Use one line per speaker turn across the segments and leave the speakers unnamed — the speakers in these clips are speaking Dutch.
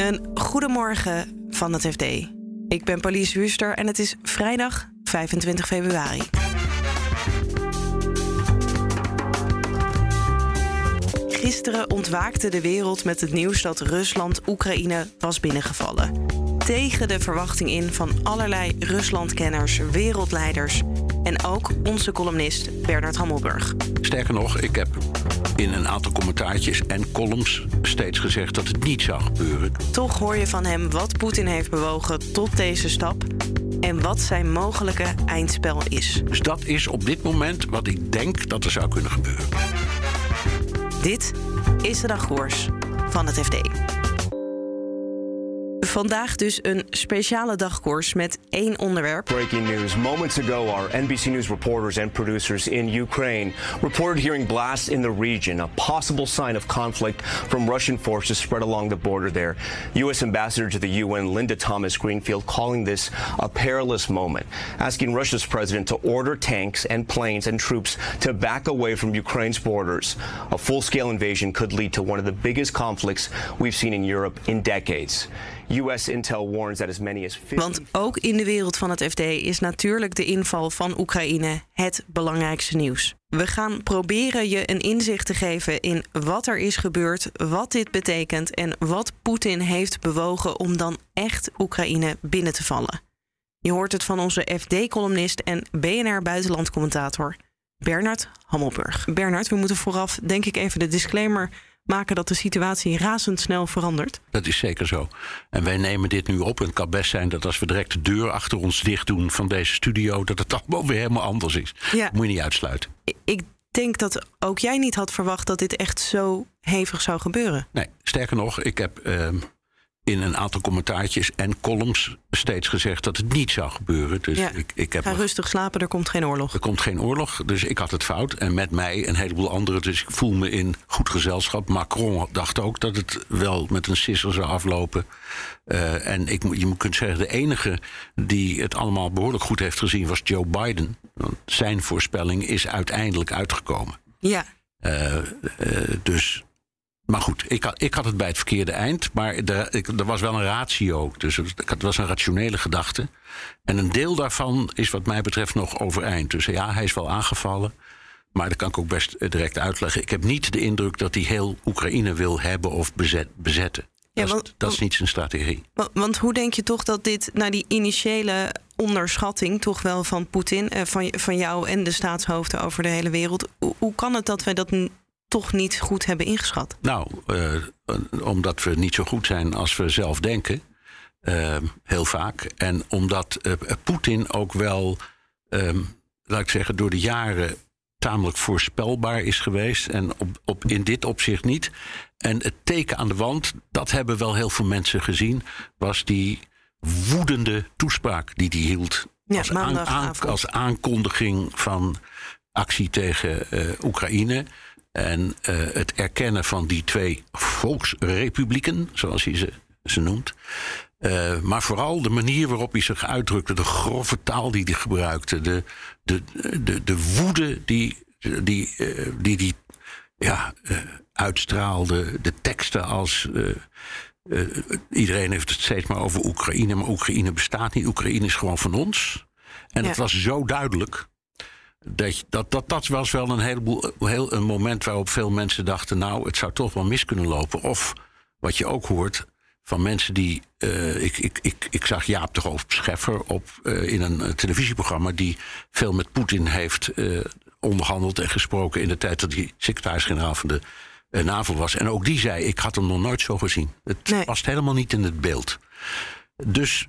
Een goedemorgen van het FD. Ik ben Pauline Wuster en het is vrijdag 25 februari. Gisteren ontwaakte de wereld met het nieuws dat Rusland Oekraïne was binnengevallen. Tegen de verwachting in van allerlei Ruslandkenners, wereldleiders en ook onze columnist Bernard Hammelburg.
Sterker nog, ik heb in een aantal commentaartjes en columns steeds gezegd dat het niet zou gebeuren.
Toch hoor je van hem wat Poetin heeft bewogen tot deze stap en wat zijn mogelijke eindspel is.
Dus dat is op dit moment wat ik denk dat er zou kunnen gebeuren.
Dit is de dagkoers van het FD. Vandaag dus een speciale dagkoers met één onderwerp.
Breaking news. Moments ago, our NBC News reporters and producers in Ukraine reported hearing blasts in the region, a possible sign of conflict from Russian forces spread along the border there. U.S. Ambassador to the UN, Linda Thomas Greenfield, calling this a perilous moment, asking Russia's president to order tanks and planes and troops to back away from Ukraine's borders. A full scale invasion could lead to one of the biggest conflicts we've seen in Europe in decades. US intel warns that as many as 50...
Want ook in de wereld van het FD is natuurlijk de inval van Oekraïne het belangrijkste nieuws. We gaan proberen je een inzicht te geven in wat er is gebeurd, wat dit betekent en wat Poetin heeft bewogen om dan echt Oekraïne binnen te vallen. Je hoort het van onze FD-columnist en BNR-buitenlandcommentator Bernard Hammelburg. Bernard, we moeten vooraf denk ik even de disclaimer maken dat de situatie razendsnel verandert.
Dat is zeker zo. En wij nemen dit nu op. En het kan best zijn dat als we direct de deur achter ons dicht doen van deze studio, dat het allemaal weer helemaal anders is. Ja. Dat moet je niet uitsluiten.
Ik denk dat ook jij niet had verwacht dat dit echt zo hevig zou gebeuren.
Nee, sterker nog, ik heb. Uh, in een aantal commentaartjes en columns steeds gezegd dat het niet zou gebeuren. Dus
ja.
ik, ik heb
Ga rustig slapen, er komt geen oorlog.
Er komt geen oorlog, dus ik had het fout. En met mij een heleboel anderen, dus ik voel me in goed gezelschap. Macron dacht ook dat het wel met een sisser zou aflopen. Uh, en ik, je kunt zeggen, de enige die het allemaal behoorlijk goed heeft gezien was Joe Biden. Want zijn voorspelling is uiteindelijk uitgekomen.
Ja.
Uh, uh, dus maar goed, ik had, ik had het bij het verkeerde eind. Maar er, ik, er was wel een ratio. Dus het was een rationele gedachte. En een deel daarvan is wat mij betreft nog overeind. Dus ja, hij is wel aangevallen. Maar dat kan ik ook best direct uitleggen. Ik heb niet de indruk dat hij heel Oekraïne wil hebben of bezet, bezetten. Ja, dat, want, is, dat is niet zijn strategie.
Want, want, hoe denk je toch dat dit, na die initiële onderschatting, toch wel van Poetin, eh, van, van jou en de staatshoofden over de hele wereld, hoe, hoe kan het dat wij dat toch niet goed hebben ingeschat?
Nou, uh, omdat we niet zo goed zijn als we zelf denken. Uh, heel vaak. En omdat uh, Poetin ook wel, laat ik zeggen, door de jaren tamelijk voorspelbaar is geweest. En op, op, in dit opzicht niet. En het teken aan de wand, dat hebben wel heel veel mensen gezien, was die woedende toespraak die hij hield.
Ja,
als, aan, aan, als aankondiging van actie tegen Oekraïne. En uh, het erkennen van die twee volksrepublieken, zoals hij ze, ze noemt. Uh, maar vooral de manier waarop hij zich uitdrukte, de grove taal die hij gebruikte, de, de, de, de woede die die, uh, die, die ja, uitstraalde, de teksten als. iedereen heeft het steeds maar over Oekraïne, maar Oekraïne bestaat niet. Oekraïne is gewoon van ons. En ja. het was zo duidelijk dat, dat, dat, dat was wel een heleboel heel, een moment waarop veel mensen dachten: nou, het zou toch wel mis kunnen lopen. Of wat je ook hoort van mensen die. Uh, ik, ik, ik, ik zag Jaap de Hoofd Scheffer op, uh, in een televisieprogramma die veel met Poetin heeft uh, onderhandeld en gesproken in de tijd dat hij secretaris-generaal van de NAVO was. En ook die zei: ik had hem nog nooit zo gezien. Het nee. past helemaal niet in het beeld. Dus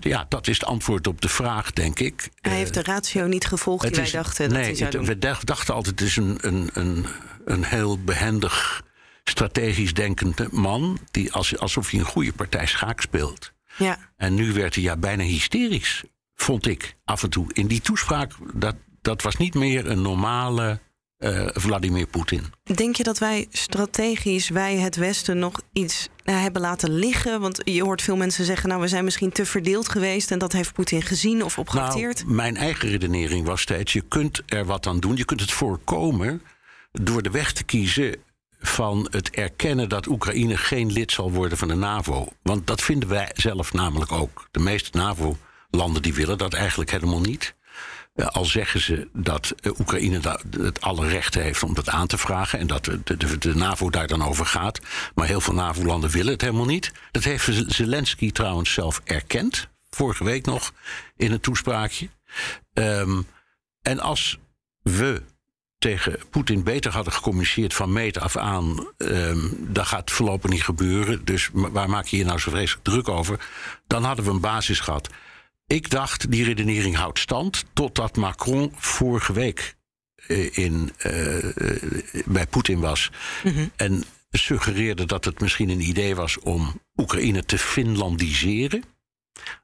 ja, dat is het antwoord op de vraag, denk ik.
Hij heeft de ratio niet gevolgd die wij dachten
nee,
dat hij zou doen.
We dachten altijd, het is een, een, een, een heel behendig, strategisch denkende man... Die als, alsof hij een goede partij schaak speelt.
Ja.
En nu werd hij ja, bijna hysterisch, vond ik af en toe. In die toespraak, dat, dat was niet meer een normale uh, Vladimir Poetin.
Denk je dat wij strategisch, wij het Westen, nog iets uh, hebben laten liggen? Want je hoort veel mensen zeggen, nou, we zijn misschien te verdeeld geweest en dat heeft Poetin gezien of opgeacteerd.
Nou, mijn eigen redenering was steeds, je kunt er wat aan doen, je kunt het voorkomen door de weg te kiezen van het erkennen dat Oekraïne geen lid zal worden van de NAVO. Want dat vinden wij zelf namelijk ook. De meeste NAVO-landen die willen dat eigenlijk helemaal niet. Eh, al zeggen ze dat eh, Oekraïne het alle rechten heeft om dat aan te vragen. En dat de, de, de NAVO daar dan over gaat. Maar heel veel NAVO-landen willen het helemaal niet. Dat heeft Zelensky trouwens zelf erkend. Vorige week nog in een toespraakje. Um, en als we tegen Poetin beter hadden gecommuniceerd van meet af aan. Um, dat gaat voorlopig niet gebeuren. Dus waar maak je je nou zo vreselijk druk over? Dan hadden we een basis gehad. Ik dacht, die redenering houdt stand. Totdat Macron vorige week uh, in, uh, bij Poetin was. Mhm. En suggereerde dat het misschien een idee was om Oekraïne te Finlandiseren.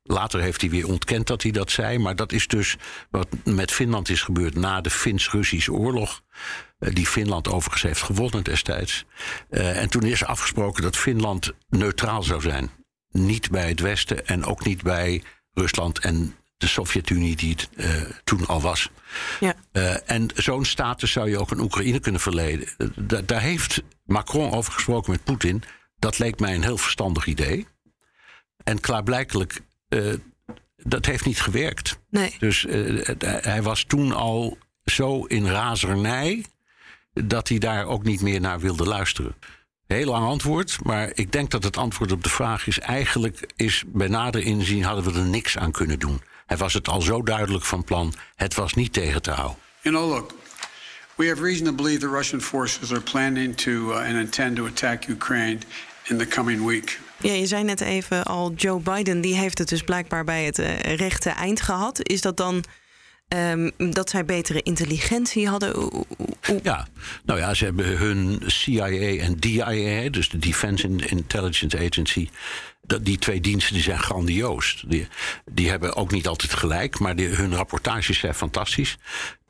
Later heeft hij weer ontkend dat hij dat zei. Maar dat is dus wat met Finland is gebeurd na de Fins-Russische oorlog. Eh, die Finland overigens heeft gewonnen destijds. Uh, en toen is afgesproken dat Finland neutraal zou zijn. Niet bij het Westen en ook niet bij Rusland en de Sovjet-Unie, die het uh, toen al was. Ja. Uh, en zo'n status zou je ook aan Oekraïne kunnen verleden. daar heeft Macron over gesproken met Poetin. Dat leek mij een heel verstandig idee. En klaarblijkelijk, uh, dat heeft niet gewerkt.
Nee.
Dus hij was toen al zo in razernij dat hij daar ook niet meer naar wilde luisteren. Heel lang antwoord, maar ik denk dat het antwoord op de vraag is: eigenlijk is bij nader inzien hadden we er niks aan kunnen doen. Hij was het al zo duidelijk van plan, het was niet tegen te houden.
You know, look, we have reason to believe the Russian forces are planning to uh, and intend to attack Ukraine in the coming week.
Ja, je zei net even al, Joe Biden die heeft het dus blijkbaar bij het uh, rechte eind gehad. Is dat dan um, dat zij betere intelligentie hadden?
Ja, nou ja, ze hebben hun CIA en DIA, dus de Defense Intelligence Agency. Dat, die twee diensten die zijn grandioos. Die, die hebben ook niet altijd gelijk, maar hun rapportages zijn fantastisch.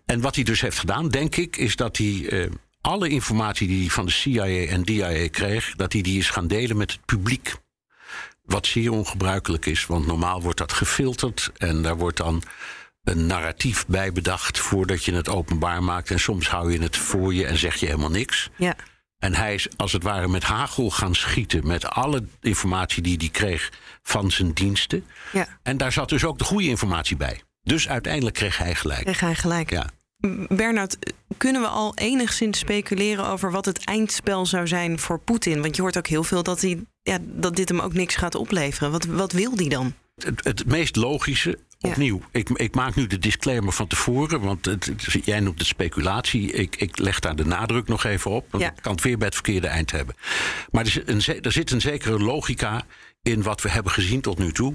En wat hij dus heeft gedaan, denk ik, is dat hij uh, alle informatie die hij van de CIA en DIA kreeg, dat hij die is gaan delen met het publiek. Wat zeer ongebruikelijk is, want normaal wordt dat gefilterd en daar wordt dan een narratief bij bedacht voordat je het openbaar maakt. En soms hou je het voor je en zeg je helemaal niks.
Ja.
En hij is als het ware met hagel gaan schieten met alle informatie die hij kreeg van zijn diensten.
Ja.
En daar zat dus ook de goede informatie bij. Dus uiteindelijk kreeg hij gelijk.
Kreeg hij gelijk.
Ja.
Bernard, kunnen we al enigszins speculeren over wat het eindspel zou zijn voor Poetin? Want je hoort ook heel veel dat, hij, ja, dat dit hem ook niks gaat opleveren. Wat, wat wil hij dan?
Het, het meest logische, opnieuw, ik, ik, maak nu de disclaimer van tevoren, want het, jij noemt het speculatie. Ik, ik, leg daar de nadruk nog even op, want ja. kan het weer bij het verkeerde eind hebben. Maar er, een, er zit een zekere logica in wat we hebben gezien tot nu toe.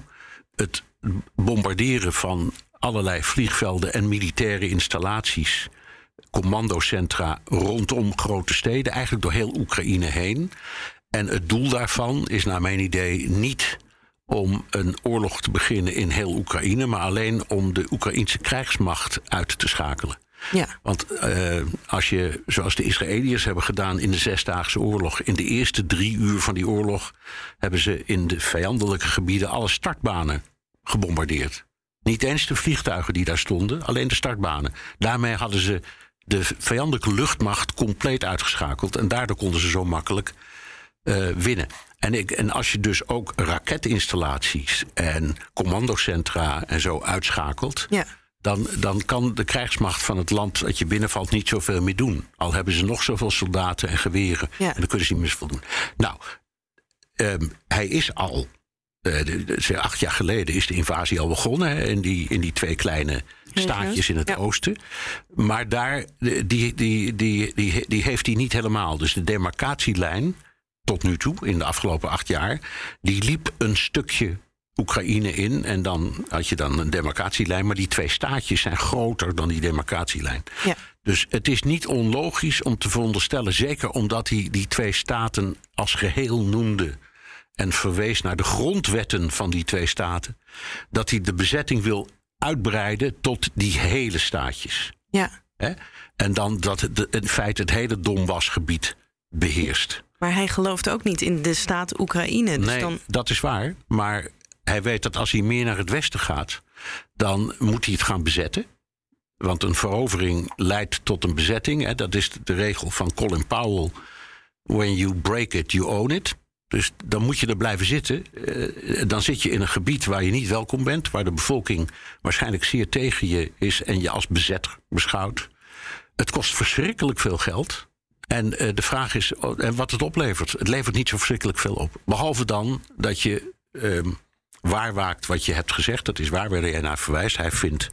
Het bombarderen van allerlei vliegvelden en militaire installaties, commandocentra rondom grote steden, eigenlijk door heel Oekraïne heen. En het doel daarvan is naar mijn idee niet om een oorlog te beginnen in heel Oekraïne, maar alleen om de Oekraïnse krijgsmacht uit te schakelen.
Ja.
Want uh, als je, zoals de Israëliërs hebben gedaan in de Zesdaagse Oorlog, in de eerste drie uur van die oorlog hebben ze in de vijandelijke gebieden alle startbanen gebombardeerd. Niet eens de vliegtuigen die daar stonden, alleen de startbanen. Daarmee hadden ze de vijandelijke luchtmacht compleet uitgeschakeld. En daardoor konden ze zo makkelijk uh, winnen. En, ik, en als je dus ook raketinstallaties en commandocentra en zo uitschakelt.
Ja.
Dan, dan kan de krijgsmacht van het land dat je binnenvalt niet zoveel meer doen. Al hebben ze nog zoveel soldaten en geweren.
Ja.
En dan kunnen ze niet meer voldoen. Nou, um, hij is al uh, acht jaar geleden is de invasie al begonnen. Hè, in, die, in die twee kleine staatjes in het oosten. Maar daar, die, die, die, die, die heeft hij niet helemaal. Dus de demarcatielijn tot nu toe, in de afgelopen acht jaar, die liep een stukje Oekraïne in. En dan had je dan een demarcatielijn. Maar die twee staatjes zijn groter dan die demarcatielijn.
Ja.
Dus het is niet onlogisch om te veronderstellen, zeker omdat hij die twee staten als geheel noemde en verwees naar de grondwetten van die twee staten, dat hij de bezetting wil uitbreiden tot die hele staatjes.
Ja.
En dan dat het, in feite het hele Donbassgebied beheerst.
Maar hij gelooft ook niet in de staat Oekraïne. Dus
nee,
dan...
dat is waar. Maar hij weet dat als hij meer naar het westen gaat, dan moet hij het gaan bezetten. Want een verovering leidt tot een bezetting. Hè. Dat is de regel van Colin Powell when you break it, you own it. Dus dan moet je er blijven zitten. Uh, dan zit je in een gebied waar je niet welkom bent, waar de bevolking waarschijnlijk zeer tegen je is en je als bezet beschouwt. Het kost verschrikkelijk veel geld. En uh, de vraag is oh, en wat het oplevert. Het levert niet zo verschrikkelijk veel op. Behalve dan dat je uh, waarwaakt wat je hebt gezegd. Dat is waar waar hij naar verwijst. Hij vindt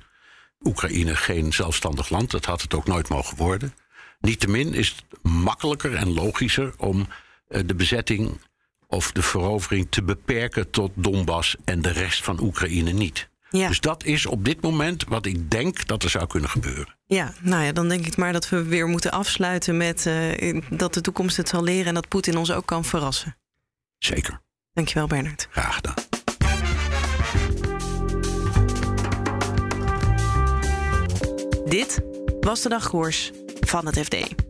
Oekraïne geen zelfstandig land. Dat had het ook nooit mogen worden. Niettemin is het makkelijker en logischer om uh, de bezetting of de verovering te beperken tot Donbass en de rest van Oekraïne niet. Ja. Dus dat is op dit moment wat ik denk dat er zou kunnen gebeuren.
Ja, nou ja, dan denk ik maar dat we weer moeten afsluiten met uh, dat de toekomst het zal leren en dat Poetin ons ook kan verrassen.
Zeker.
Dankjewel, Bernard.
Graag gedaan.
Dit was de dagkoers van het FD.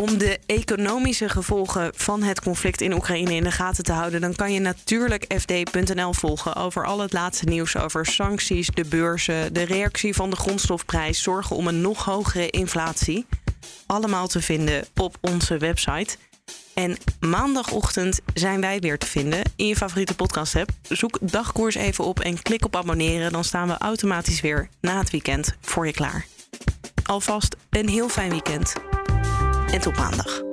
Om de economische gevolgen van het conflict in Oekraïne in de gaten te houden, dan kan je natuurlijk FD.nl volgen over al het laatste nieuws over sancties, de beurzen, de reactie van de grondstofprijs, zorgen om een nog hogere inflatie. Allemaal te vinden op onze website. En maandagochtend zijn wij weer te vinden in je favoriete podcast-app. Zoek dagkoers even op en klik op abonneren. Dan staan we automatisch weer na het weekend voor je klaar. Alvast een heel fijn weekend en tot maandag.